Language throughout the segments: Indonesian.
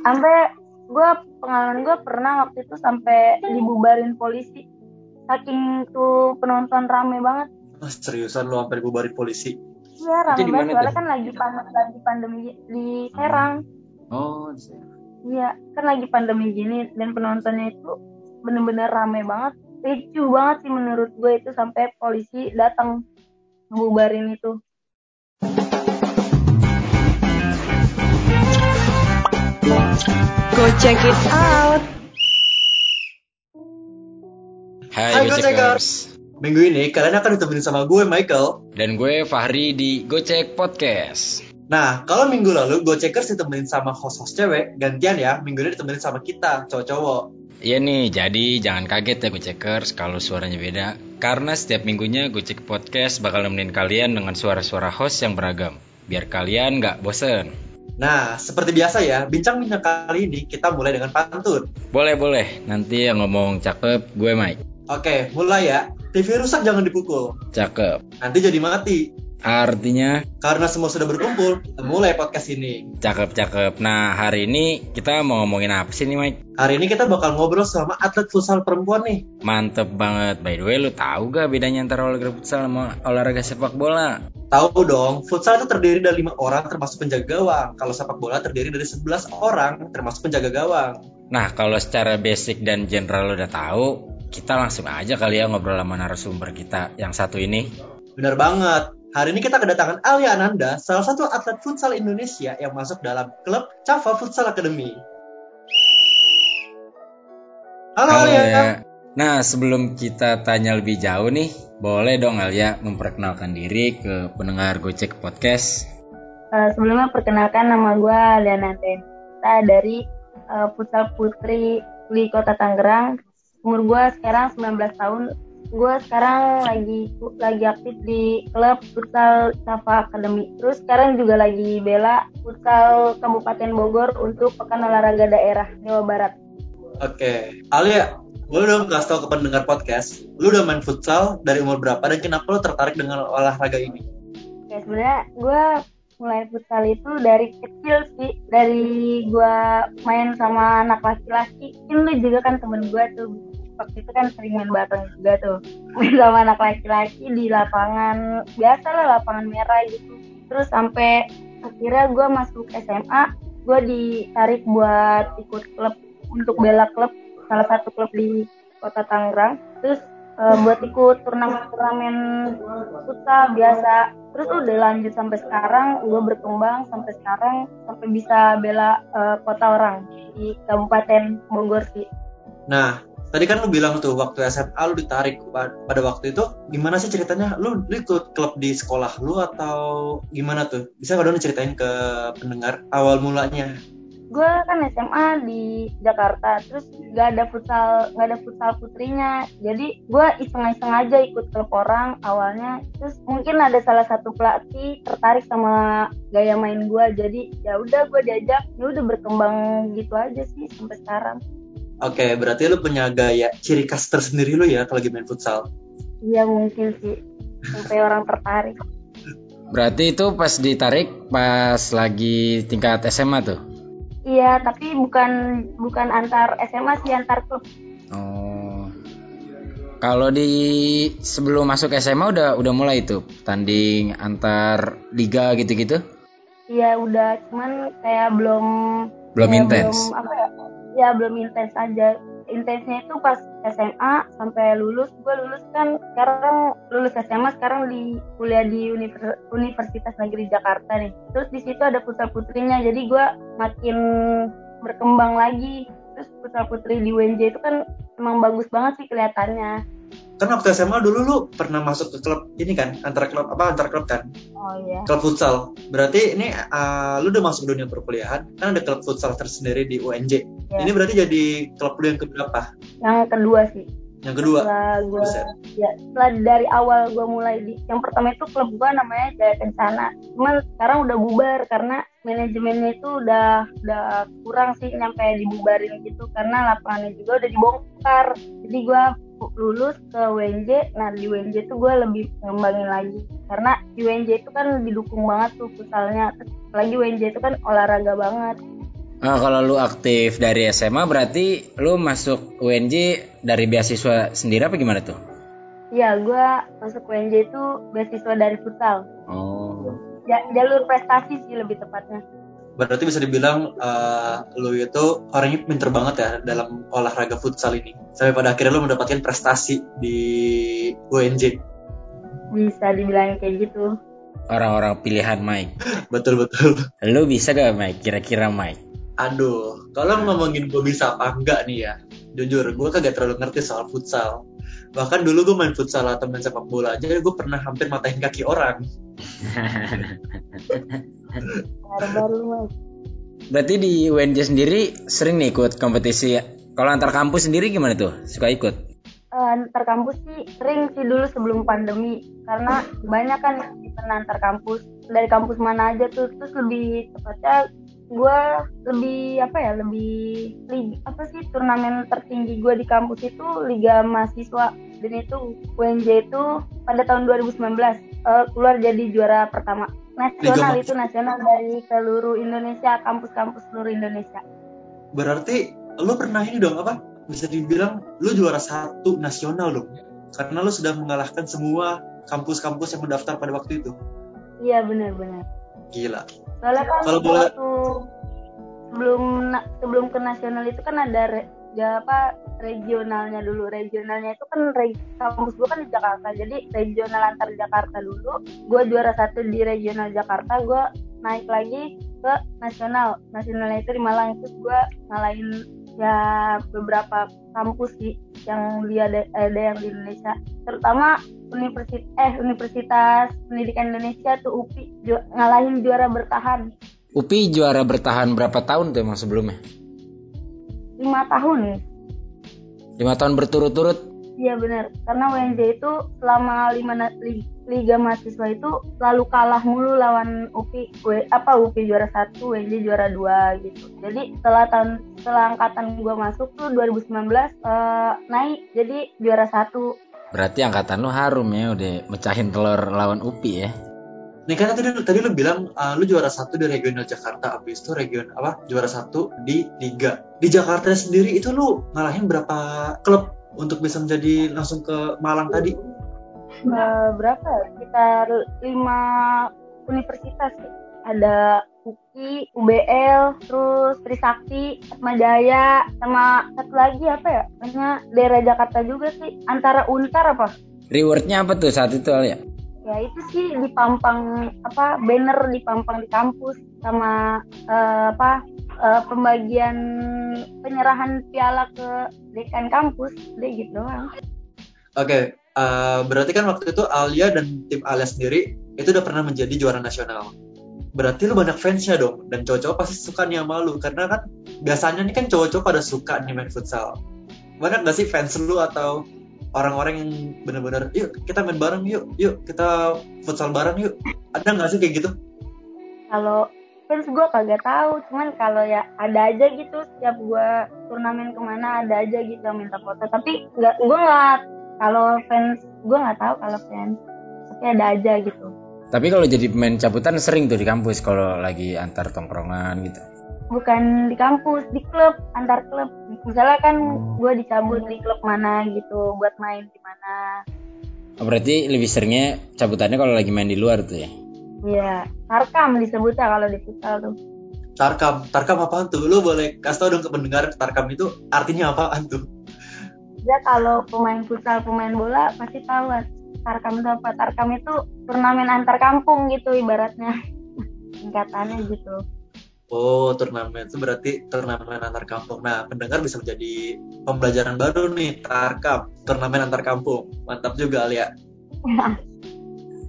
sampai gue pengalaman gue pernah waktu itu sampai dibubarin polisi. Saking tuh penonton rame banget. Ah, seriusan lu sampai dibubarin polisi? iya rame banget. soalnya kan lagi pandemi lagi pandemi di Serang. Oh, di iya kan lagi pandemi gini dan penontonnya itu bener-bener rame banget. Ricu banget sih menurut gue itu sampai polisi datang ngebubarin itu Go check it out. Hai, Gocekers. Gocekers. Minggu ini kalian akan ditemenin sama gue Michael. Dan gue Fahri di Gocek Podcast. Nah, kalau minggu lalu Gocekers ditemenin sama host-host cewek, gantian ya, minggu ini ditemenin sama kita, cowok-cowok. Iya nih, jadi jangan kaget ya Gocekers kalau suaranya beda. Karena setiap minggunya Gocek Podcast bakal nemenin kalian dengan suara-suara host yang beragam. Biar kalian nggak bosen. Nah, seperti biasa ya, bincang-bincang kali ini kita mulai dengan pantun. Boleh-boleh, nanti yang ngomong cakep gue Mike. Oke, mulai ya. TV rusak jangan dipukul. Cakep. Nanti jadi mati. Artinya Karena semua sudah berkumpul, kita mulai podcast ini. cakep-cakep. Nah, hari ini kita mau ngomongin apa sih nih Mike? Hari ini kita bakal ngobrol sama atlet futsal perempuan nih. Mantep banget. By the way, lu tahu gak bedanya antara olahraga futsal sama olahraga sepak bola? Tahu dong, futsal itu terdiri dari lima orang termasuk penjaga gawang. Kalau sepak bola terdiri dari 11 orang termasuk penjaga gawang. Nah, kalau secara basic dan general udah tahu, kita langsung aja kali ya ngobrol sama narasumber kita yang satu ini. Benar banget. Hari ini kita kedatangan Alia Ananda, salah satu atlet futsal Indonesia yang masuk dalam klub Cava Futsal Academy. Halo, Halo Alia. ya. Nah, sebelum kita tanya lebih jauh nih, boleh dong Alia memperkenalkan diri ke pendengar Gocek Podcast. Eh, sebelumnya perkenalkan nama gue Aliana Denta dari eh, Futsal Putri di Kota Tangerang. Umur gue sekarang 19 tahun. Gue sekarang lagi lagi aktif di klub Futsal Safa Academy. Terus sekarang juga lagi bela Futsal Kabupaten Bogor untuk Pekan Olahraga Daerah Jawa Barat. Oke, Alia, boleh dong kasih tau ke pendengar podcast, lu udah main futsal dari umur berapa dan kenapa lu tertarik dengan olahraga ini? Ya sebenarnya gue mulai futsal itu dari kecil sih dari gue main sama anak laki-laki kan lu juga kan temen gue tuh waktu itu kan sering main bareng juga tuh. Sama anak laki-laki di lapangan. Biasa lah lapangan merah gitu. Terus sampai akhirnya gue masuk SMA gue ditarik buat ikut klub untuk bela klub salah satu klub di kota Tangerang. Terus eh, buat ikut turnamen-turnamen futsal biasa. Terus udah lanjut sampai sekarang gue berkembang sampai sekarang sampai bisa bela eh, kota orang di Kabupaten Bogor sih. Nah, tadi kan lu bilang tuh waktu SMA lu ditarik Pa- pada waktu itu gimana sih ceritanya? Lu, lu ikut klub di sekolah lu atau gimana tuh? Bisa nggak dong diceritain ke pendengar awal mulanya? gue kan SMA di Jakarta terus gak ada futsal gak ada futsal putrinya jadi gue iseng-iseng aja ikut klub orang awalnya terus mungkin ada salah satu pelatih tertarik sama gaya main gue jadi ya udah gue diajak ya udah berkembang gitu aja sih sampai sekarang Oke, berarti lu punya gaya ciri khas tersendiri lu ya kalau lagi main futsal. iya mungkin sih sampai orang tertarik Berarti itu pas ditarik pas lagi tingkat SMA tuh. iya tapi bukan bukan antar SMA sih antar klub Oh. Kalau di sebelum masuk SMA udah udah mulai itu tanding antar liga gitu-gitu? iya udah cuman kayak belum Belum intens. belum apa ya ya belum intens aja. Intensnya itu pas SMA sampai lulus. Gue lulus kan sekarang lulus SMA sekarang di kuliah di Univer- Universitas Negeri Jakarta nih. Terus di situ ada putra putrinya. Jadi gue makin berkembang lagi. Terus putra putri di UNJ itu kan emang bagus banget sih kelihatannya. Kan waktu SMA dulu lu pernah masuk ke klub ini kan, antar klub apa antar klub kan? oh iya. Klub futsal. Berarti ini uh, lu udah masuk dunia perkuliahan, kan ada klub futsal tersendiri di UNJ. Ya. Ini berarti jadi klub lu yang keberapa? yang kedua sih Yang kedua. setelah Buset. ya setelah dari awal gue mulai di yang pertama itu klub gue namanya Jaya Kencana cuman sekarang udah bubar karena manajemennya itu udah udah kurang sih nyampe dibubarin gitu karena lapangannya juga udah dibongkar jadi gue lulus ke WNJ nah di WNJ itu gue lebih ngembangin lagi karena di WNJ itu kan didukung banget tuh futsalnya apalagi WNJ itu kan olahraga banget Nah, kalau lu aktif dari SMA berarti lu masuk UNJ dari beasiswa sendiri apa gimana tuh? Iya, gue masuk UNJ itu beasiswa dari futsal. Oh. Ja- jalur prestasi sih lebih tepatnya. Berarti bisa dibilang eh, lu itu orangnya pinter banget ya dalam olahraga futsal ini. Sampai pada akhirnya lu mendapatkan prestasi di UNJ. Bisa dibilang kayak gitu. Orang-orang pilihan Mike. Betul-betul. Lu bisa gak Mike? Kira-kira Mike? Aduh, kalau ngomongin gue bisa apa enggak nih ya, jujur gue kagak terlalu ngerti soal futsal. Bahkan dulu gue main futsal atau main sepak bola aja, gue pernah hampir matahin kaki orang. Berarti di UNJ sendiri sering nih ikut kompetisi. Kalau antar kampus sendiri gimana tuh? Suka ikut? Eh, antar kampus sih sering sih dulu sebelum pandemi karena banyak kan event antar kampus dari kampus mana aja tuh terus lebih tepatnya gue lebih apa ya lebih apa sih turnamen tertinggi gue di kampus itu liga mahasiswa dan itu UNJ itu pada tahun 2019 eh, keluar jadi juara pertama nasional Liga itu nasional dari seluruh Indonesia kampus-kampus seluruh Indonesia Berarti lu pernah ini dong apa? Bisa dibilang lu juara satu nasional dong. Karena lu sudah mengalahkan semua kampus-kampus yang mendaftar pada waktu itu. iya benar-benar Gila. soalnya kan Kalau bola- sebelum sebelum ke nasional itu kan ada re, ya apa regionalnya dulu. Regionalnya itu kan re, kampus gue kan di Jakarta. Jadi regional antar Jakarta dulu gue juara satu di regional Jakarta gue naik lagi ke nasional. Nasionalnya itu di Malang terus gue ngalahin ya beberapa kampus sih yang dia ada, ada yang di Indonesia. Terutama universitas eh Universitas Pendidikan Indonesia tuh UPI ju- ngalahin juara bertahan. UPI juara bertahan berapa tahun tuh emang sebelumnya? lima tahun. Lima tahun berturut-turut. iya benar karena WNJ itu selama lima liga mahasiswa itu selalu kalah mulu lawan UPI W- apa UPI juara satu WNJ juara dua gitu. Jadi setelah tahun setelah angkatan gua masuk tuh 2019 eh, naik jadi juara satu Berarti angkatan lu harum ya udah mecahin telur lawan UPI ya. Nih kan tadi tadi lu bilang uh, lu juara satu di regional Jakarta, habis itu region apa? Juara satu di liga. Di Jakarta sendiri itu lu ngalahin berapa klub untuk bisa menjadi langsung ke Malang tadi? Eh, berapa sekitar lima universitas ada UKI, UBL, terus Trisakti, Atma Jaya, sama satu lagi apa ya? Kayaknya daerah Jakarta juga sih. Antara Untar apa? Rewardnya apa tuh saat itu Alia? Ya itu sih dipampang apa banner dipampang di kampus sama eh, apa eh, pembagian penyerahan piala ke dekan kampus, deh gitu doang. Oke, uh, berarti kan waktu itu Alia dan tim Alia sendiri itu udah pernah menjadi juara nasional. Berarti lu banyak fansnya dong, dan cowok-cowok pasti suka nih sama lu, karena kan biasanya nih kan cowok-cowok pada suka nih main futsal. Banyak gak sih fans lu atau orang-orang yang bener-bener, yuk kita main bareng yuk, yuk kita futsal bareng yuk. Ada gak sih kayak gitu? kalau fans gue kagak tahu. Cuman kalau ya ada aja gitu. Setiap gue turnamen ke mana ada aja gitu minta foto. Tapi nggak gue nggak kalau fans gue nggak tahu kalau fans. Tapi ada aja gitu Tapi kalau jadi pemain cabutan sering tuh di kampus kalau lagi antar tongkrongan gitu. bukan di kampus di klub antar klub misalnya kan gue dicabut di klub mana gitu buat main di mana Oh, berarti lebih seringnya cabutannya kalau lagi main di luar tuh ya. Iya, tarkam disebutnya kalau di futsal tuh. Tarkam, tarkam apaan tuh? Lu boleh kasih tau dong ke pendengar tarkam itu artinya apaan tuh? Ya kalau pemain futsal, pemain bola pasti tahu tarkam itu apa. Tarkam itu turnamen antar kampung gitu ibaratnya. Singkatannya gitu. Oh, turnamen itu berarti turnamen antar kampung. Nah, pendengar bisa menjadi pembelajaran baru nih, tarkam, turnamen antar kampung. Mantap juga, Alia.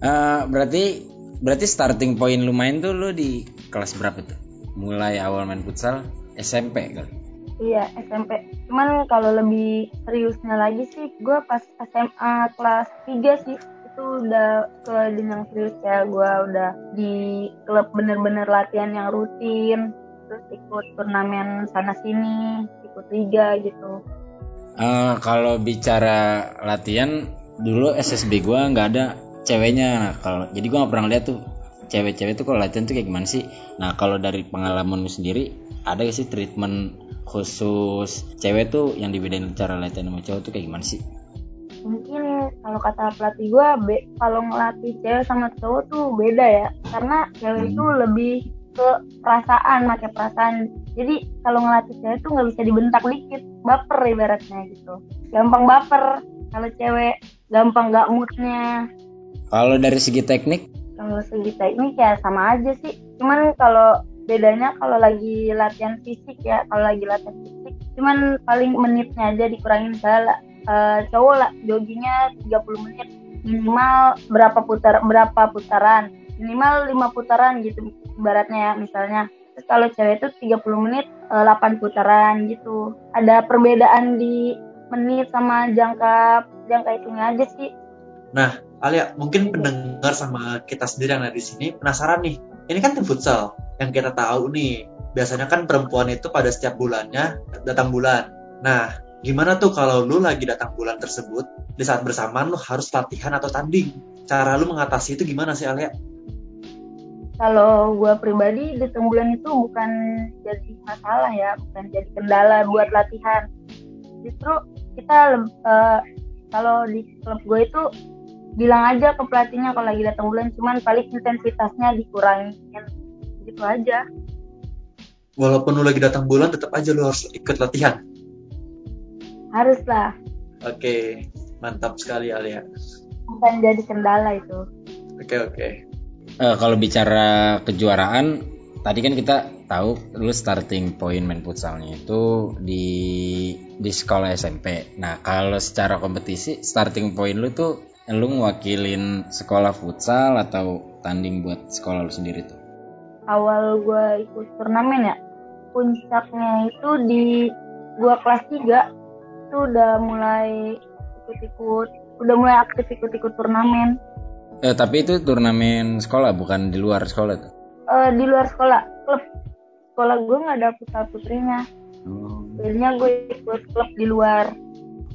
Eh, berarti berarti starting point lu main tuh lu di kelas berapa tuh? Mulai awal main futsal SMP kali. Iya SMP. Cuman kalau lebih seriusnya lagi sih, gue pas SMA kelas 3 sih itu udah ke jenjang serius ya. Gue udah di klub bener-bener latihan yang rutin. Terus ikut turnamen sana sini ikut liga gitu. Eh, kalau bicara latihan dulu SSB gua nggak ada ceweknya. Kalau jadi gua nggak pernah lihat tuh cewek-cewek tuh kalau latihan tuh kayak gimana sih? Nah kalau dari pengalamanmu sendiri ada gak sih treatment khusus cewek tuh yang dibedain cara latihan sama cowok tuh kayak gimana sih? mungkin kalau kata pelatih gue be- kalau ngelatih cewek sama cowok tuh beda ya. Karena cewek itu lebih ke perasaan pakai perasaan. Jadi kalau ngelatih cewek tuh nggak bisa dibentak dikit baper ibaratnya gitu. Gampang baper. Kalau cewek gampang nggak moodnya. Kalau dari segi teknik, kalau segi teknik ya sama aja sih. Cuman kalau bedanya kalau lagi latihan fisik ya kalau lagi latihan fisik cuman paling menitnya aja dikurangin misalnya eh, cowok lah joggingnya 30 menit minimal berapa putar berapa putaran? Minimal 5 putaran gitu ibaratnya ya misalnya. Terus kalau cewek itu 30 menit eh, 8 putaran gitu. Ada perbedaan di menit sama jangka jangka itunya aja sih. Nah, Alia, mungkin pendengar sama kita sendiri yang ada di sini penasaran nih. Ini kan tim futsal yang kita tahu nih. Biasanya kan perempuan itu pada setiap bulannya datang bulan. Nah, gimana tuh kalau lu lagi datang bulan tersebut, di saat bersamaan lu harus latihan atau tanding? Cara lu mengatasi itu gimana sih, Alia? kalau gue pribadi di bulan itu bukan jadi masalah ya bukan jadi kendala buat latihan justru kita eh, kalau di klub gue itu bilang aja ke pelatihnya kalau lagi datang bulan cuman paling intensitasnya dikurangin gitu aja Walaupun lu lagi datang bulan, tetap aja lu harus ikut latihan. harus lah Oke, mantap sekali, Alia. bukan jadi kendala itu Oke, oke. eh, kalau bicara kejuaraan, tadi kan kita tahu lu starting point main futsalnya itu di di sekolah SMP. Nah kalau secara kompetisi, starting point lu tuh lu ngewakilin sekolah futsal atau tanding buat sekolah lu sendiri tuh? awal gue ikut turnamen ya puncaknya itu di gue kelas 3 itu udah mulai ikut-ikut udah mulai aktif ikut-ikut turnamen. Eh, tapi itu turnamen sekolah bukan di luar sekolah tuh. Eh, di luar sekolah klub. Sekolah gue nggak ada putra putrinya. Jadinya gue ikut klub di luar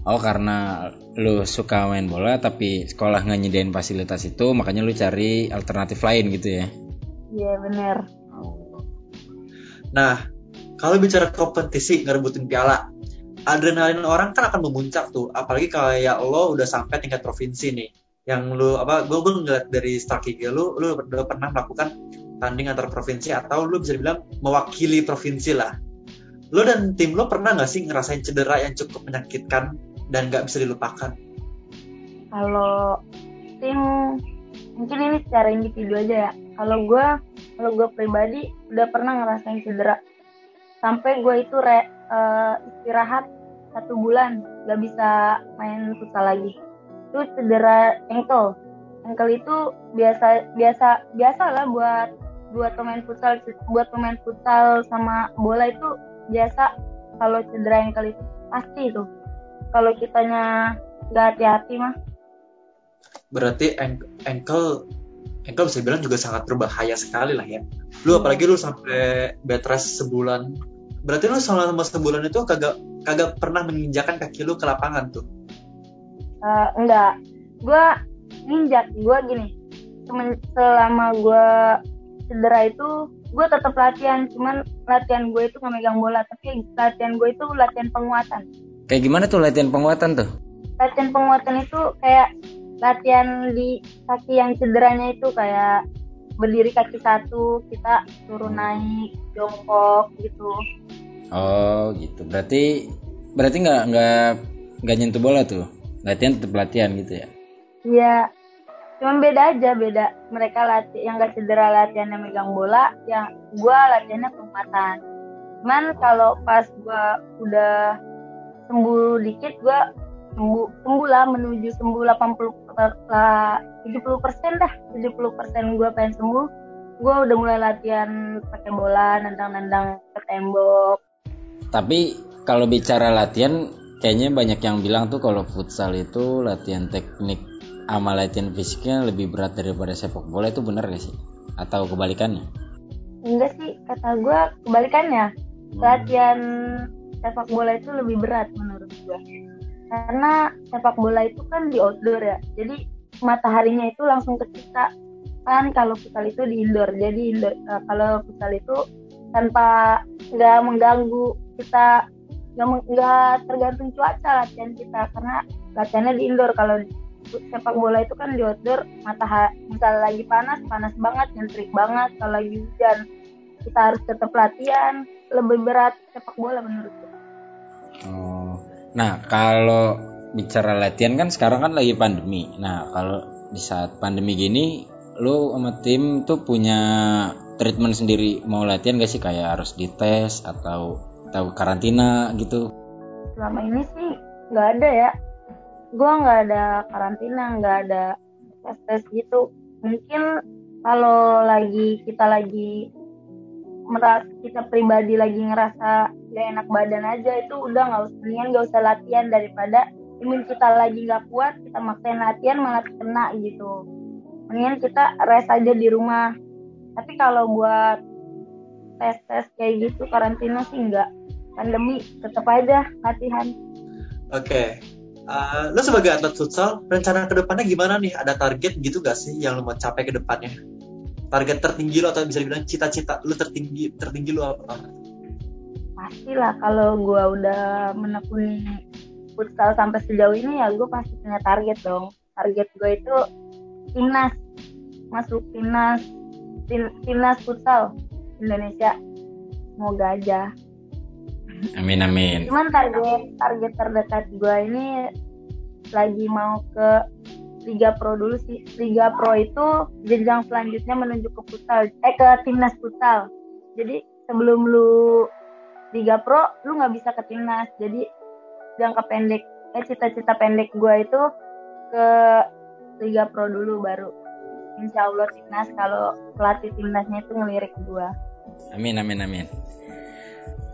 Oh karena lu suka main bola tapi sekolah nggak nyediain fasilitas itu makanya lu cari alternatif lain gitu ya? iya bener Nah, kalau bicara kompetisi ngerebutin piala, adrenalin orang kan akan memuncak tuh. Apalagi kayak lo udah sampai tingkat provinsi nih. Yang lu apa? Gue gue ngeliat dari strategi lu, lu udah pernah melakukan tanding antar provinsi atau lu bisa dibilang mewakili provinsi lah. Lo dan tim lo pernah nggak sih ngerasain cedera yang cukup menyakitkan dan nggak bisa dilupakan? kalau tim mungkin ini secara individu aja ya. Kalau gue kalau gue pribadi udah pernah ngerasain cedera. Sampai gue itu re, eh, istirahat satu bulan gak bisa main futsal lagi. Itu cedera ankle ankle itu biasa biasa biasa lah buat buat pemain futsal buat pemain futsal sama bola itu biasa kalau cedera ankle itu. Pasti itu kalau kitanya nggak hati-hati mah Berarti ankle ankle bisa bilang juga sangat berbahaya sekali lah ya. Lu apalagi lu sampai bed rest sebulan. Berarti lu selama sebulan itu kagak kagak pernah menginjakan kaki lu ke lapangan tuh. Eh, enggak gue ninjak gue gini Semen- selama gue cedera itu gue tetap latihan cuman latihan gue itu nggak megang bola tapi latihan gue itu latihan penguatan Kayak gimana tuh latihan penguatan tuh? latihan penguatan itu kayak latihan di kaki yang cederanya itu kayak berdiri kaki satu kita turun naik jongkok gitu Oh gitu. Berarti berarti nggak nggak nggak nyentuh bola tuh. Latihan tetap latihan gitu ya? Iya, cuman beda aja beda. Mereka latih yang gak cedera latihannya megang bola, yang gua latihannya penguatan. Cuman kalau pas gua udah sembuh dikit, gua sembuh sembuh lah menuju sembuh 80 per- lah 70 persen dah. 70 persen gua pengen sembuh. Gua udah mulai latihan pakai bola nendang-nendang ke tembok. Tapi kalau bicara latihan, kayaknya banyak yang bilang tuh kalau futsal itu latihan teknik sama latihan fisiknya lebih berat daripada sepak bola. Itu benar gak sih? Atau kebalikannya? enggak sih kata gua kebalikannya. Latihan sepak bola itu lebih berat menurut gua. Karena sepak bola itu kan di outdoor ya. Jadi mataharinya itu langsung ke kita kan kalau futsal itu di indoor. Jadi indoor, uh, kalau futsal itu tanpa nggak mengganggu kita nggak tergantung cuaca latihan kita. Karena latihannya di indoor. Kalau sepak bola itu kan di outdoor matahari misal lagi panas panas banget nyentrik banget. Kalau lagi hujan kita harus tetap latihan. Lebih berat sepak bola menurutku oh. Nah kalau bicara latihan kan sekarang kan lagi pandemi. Nah kalau di saat pandemi gini lu sama tim tuh punya treatment sendiri. Mau latihan gak sih? Kayak harus dites atau tahu karantina gitu? Selama ini sih nggak ada ya. Gue nggak ada karantina nggak ada tes tes gitu. Mungkin kalau lagi kita lagi merasa kita pribadi lagi ngerasa gak enak badan aja itu udah nggak usah mendingan nggak usah latihan daripada imun kita lagi nggak kuat kita maksain latihan malah kena gitu. Mendingan kita rest aja di rumah. Tapi kalau buat tes tes kayak gitu karantina sih enggak pandemi tetap aja latihan. Oke. Okay. uh, lo sebagai atlet futsal rencana ke depannya gimana nih? Ada target gitu gak sih yang lo mau capai ke depannya? Target tertinggi lo atau bisa dibilang cita-cita lo tertinggi tertinggi lo apa pastilah kalau gue udah menekuni futsal sampai sejauh ini ya gue pasti punya target dong target gue itu timnas masuk timnas timnas futsal Indonesia semoga aja Amin amin. Cuman target target terdekat gue ini lagi mau ke Liga Pro dulu sih. Liga Pro itu jenjang selanjutnya menuju ke futsal, eh ke timnas futsal. Jadi sebelum lu Liga Pro, lu nggak bisa ke timnas. Jadi jangka pendek, eh cita-cita pendek gue itu ke Liga Pro dulu baru. Insya Allah timnas kalau pelatih timnasnya itu ngelirik gue. Amin amin amin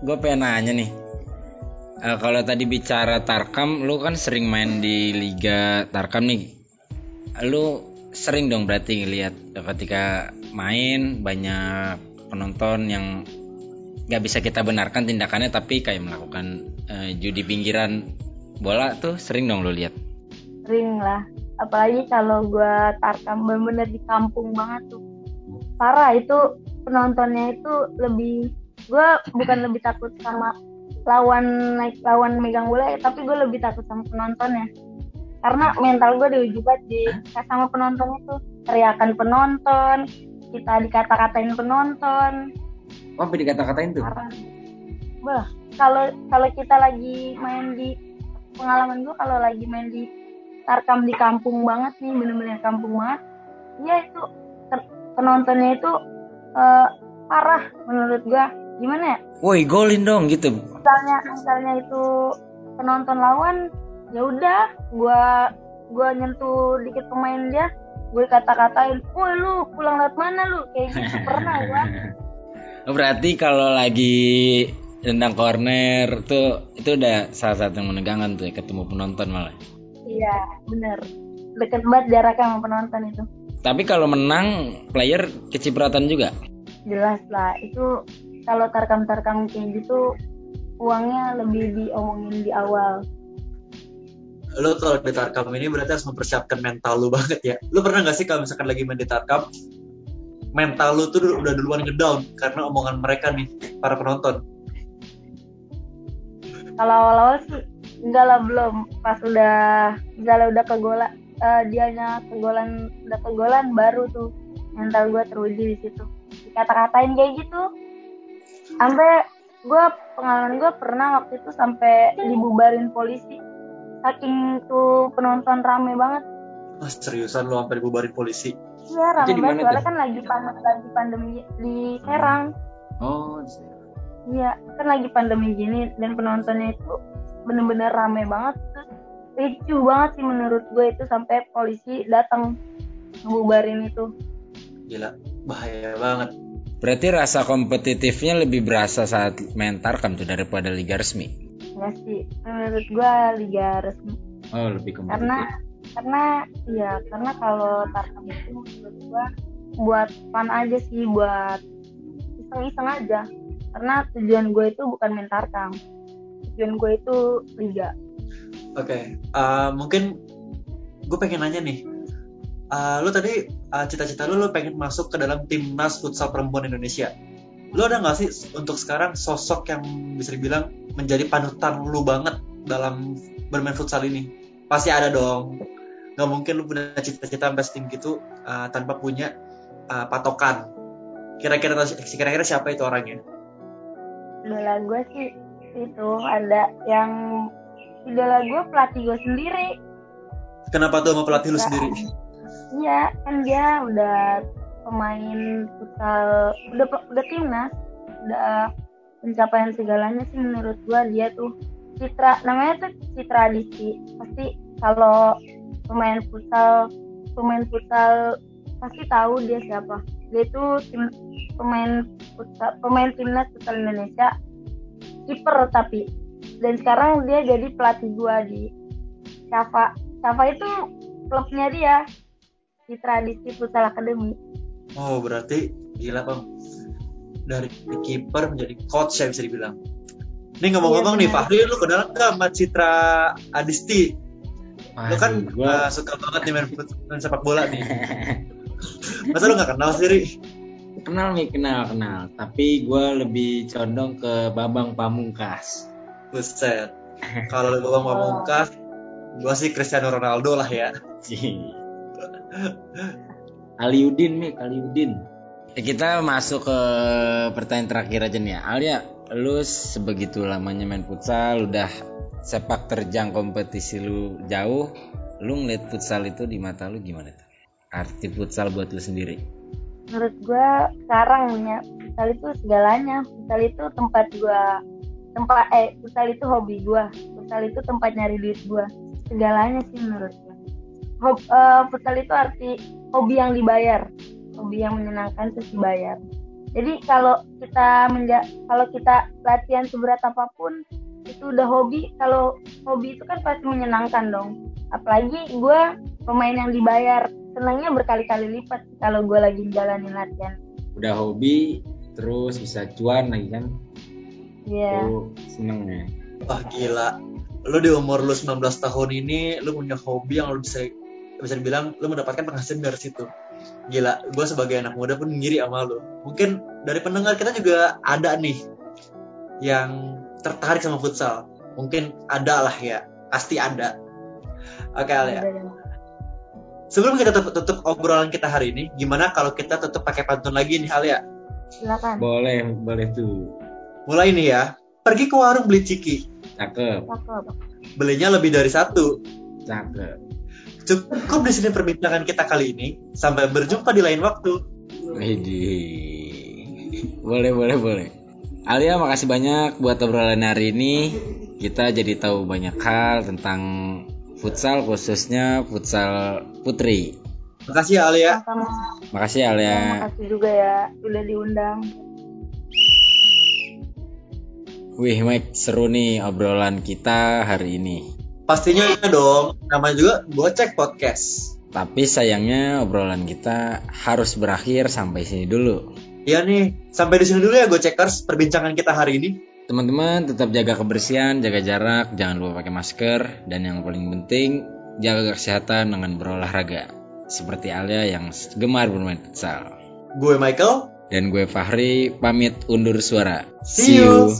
gue pengen nanya nih uh, kalau tadi bicara Tarkam lu kan sering main di Liga Tarkam nih lu sering dong berarti ngeliat ketika main banyak penonton yang nggak bisa kita benarkan tindakannya tapi kayak melakukan uh, judi pinggiran bola tuh sering dong lu lihat? Sering lah. Apalagi kalau gue tarkam bener-bener di kampung banget tuh. Parah itu penontonnya itu lebih gue bukan lebih takut sama lawan naik lawan megang bola tapi gue lebih takut sama penontonnya. Karena mental gue diuji banget di sama penonton itu teriakan penonton kita dikata-katain penonton oh apa dikata-katain tuh bah kalau kalau kita lagi main di pengalaman gue kalau lagi main di tarkam di kampung banget nih bener-bener kampung banget ya itu penontonnya itu uh, parah menurut gue gimana ya? Woi golin dong gitu. Misalnya misalnya itu penonton lawan, ya udah, gua gua nyentuh dikit pemain dia, gue kata-katain, woi lu pulang lewat mana lu? Kayak gitu pernah gua. Oh, berarti kalau lagi tendang corner tuh itu udah salah satu yang menegangkan tuh ya, ketemu penonton malah. Iya bener, deket banget jaraknya sama penonton itu. Tapi kalau menang player kecipratan juga. Jelas lah, itu kalau tarkam-tarkam kayak gitu uangnya lebih diomongin di awal lo kalau di tarkam ini berarti harus mempersiapkan mental lu banget ya lo pernah gak sih kalau misalkan lagi main di tarkam mental lu tuh udah duluan ngedown karena omongan mereka nih para penonton. Kalau awal-awal sih enggak lah belum. Pas udah misalnya udah kegola uh, dianya kegolan udah kegolan baru tuh mental gue teruji di situ. Dikata-katain kayak gitu. Sampai gue pengalaman gue pernah waktu itu sampai dibubarin polisi. Saking tuh penonton rame banget. Oh, seriusan lo sampai dibubarin polisi iya rame banget soalnya kan lagi panas lagi pandemi di Serang. Oh iya kan lagi pandemi gini dan penontonnya itu bener-bener rame banget. Ricu banget sih menurut gue itu sampai polisi datang ngebubarin itu. Gila bahaya banget. Berarti rasa kompetitifnya lebih berasa saat main Tarkam tuh daripada liga resmi? Enggak sih, menurut gua liga resmi. Oh, lebih kompetitif. Karena karena ya karena kalau Tarkam itu menurut gua buat fun aja sih, buat iseng-iseng aja. Karena tujuan gue itu bukan main Tarkam. Tujuan gue itu liga. Oke, okay. uh, mungkin gue pengen nanya nih, uh, lu tadi uh, cita-cita lu lu pengen masuk ke dalam timnas futsal perempuan Indonesia. Lu ada nggak sih untuk sekarang sosok yang bisa dibilang menjadi panutan lu banget dalam bermain futsal ini? Pasti ada dong. Gak mungkin lu punya cita-cita sampai setinggi gitu uh, tanpa punya uh, patokan. Kira-kira kira-kira siapa itu orangnya? Idola gue sih itu ada yang idola gue pelatih gue sendiri. Kenapa tuh sama pelatih lu sendiri? Iya, kan dia udah pemain futsal udah udah timnas udah pencapaian segalanya sih menurut gua dia tuh Citra namanya tuh Citra Adisti pasti kalau pemain futsal pemain futsal pasti tahu dia siapa. Dia itu tim pemain futsal pemain timnas futsal Indonesia kiper tapi. Dan sekarang dia jadi pelatih gua di Sava Sava itu klubnya dia Citra Adisti Futsal Academy Oh berarti gila bang. Dari kiper menjadi coach ya bisa dibilang. Ini ngomong-ngomong iya, nih Fahri, lu kenal nggak sama Citra Adisti? Lu kan gua... uh, suka banget nih main, main sepak bola nih. Masa lu nggak kenal sih? Kenal nih, kenal, kenal. Tapi gue lebih condong ke Babang Pamungkas. Buset. Kalau Babang Pamungkas, gue sih Cristiano Ronaldo lah ya. Aliudin nih, Aliudin. Ya, kita masuk ke pertanyaan terakhir aja nih ya. Alia, lu sebegitu lamanya main futsal, udah sepak terjang kompetisi lu jauh, lu ngeliat futsal itu di mata lu gimana tuh? Arti futsal buat lu sendiri? Menurut gua sekarang ya, futsal itu segalanya. Futsal itu tempat gua tempat eh futsal itu hobi gua. Futsal itu tempat nyari duit gua. Segalanya sih menurut. Hob, uh, futsal itu arti hobi yang dibayar hobi yang menyenangkan terus dibayar jadi kalau kita menja kalau kita latihan seberat apa pun itu udah hobi. Kalau hobi itu kan pasti menyenangkan dong. Apalagi gue pemain yang dibayar. Senangnya berkali-kali lipat kalau gue lagi jalanin latihan. Udah hobi terus bisa cuan lagi kan? Iya. Yeah. seneng ya. Wah gila. Lu di umur lu 19 tahun ini lu punya hobi yang lu bisa bisa dibilang lu mendapatkan penghasilan dari situ. Gila gue sebagai anak muda pun ngiri sama lu. Mungkin dari pendengar kita juga ada nih yang tertarik sama futsal. Mungkin ada lah ya. Pasti ada. Oke okay, ya. Sebelum kita tutup, tutup obrolan kita hari ini gimana kalau kita tutup pakai pantun lagi nih Alia silakan. Boleh boleh tuh. Mulai nih ya. Pergi ke warung beli ciki. Cakep. Cakep. Belinya lebih dari satu. Cakep. Cukup di sini perbincangan kita kali ini. Sampai berjumpa di lain waktu. Widi. Boleh, boleh, boleh. Alia, makasih banyak buat obrolan hari ini. Kita jadi tahu banyak hal tentang futsal, khususnya futsal putri. Makasih ya Alia. Sama. Makasih ya Alia. Makasih juga ya, udah diundang. Wih, Mike, seru nih obrolan kita hari ini. Pastinya dong, namanya juga Gocek Podcast. Tapi sayangnya obrolan kita harus berakhir sampai sini dulu. Iya nih, sampai di sini dulu ya Gocekers perbincangan kita hari ini. Teman-teman tetap jaga kebersihan, jaga jarak, jangan lupa pakai masker, dan yang paling penting jaga kesehatan dengan berolahraga. Seperti Alia yang gemar bermain futsal. Gue Michael. Dan gue Fahri, pamit undur suara. See you.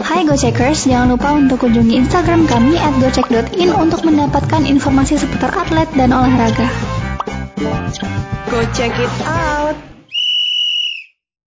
Hai Gocekers, jangan lupa untuk kunjungi Instagram kami at gocek.in untuk mendapatkan informasi seputar atlet dan olahraga. Go check it out!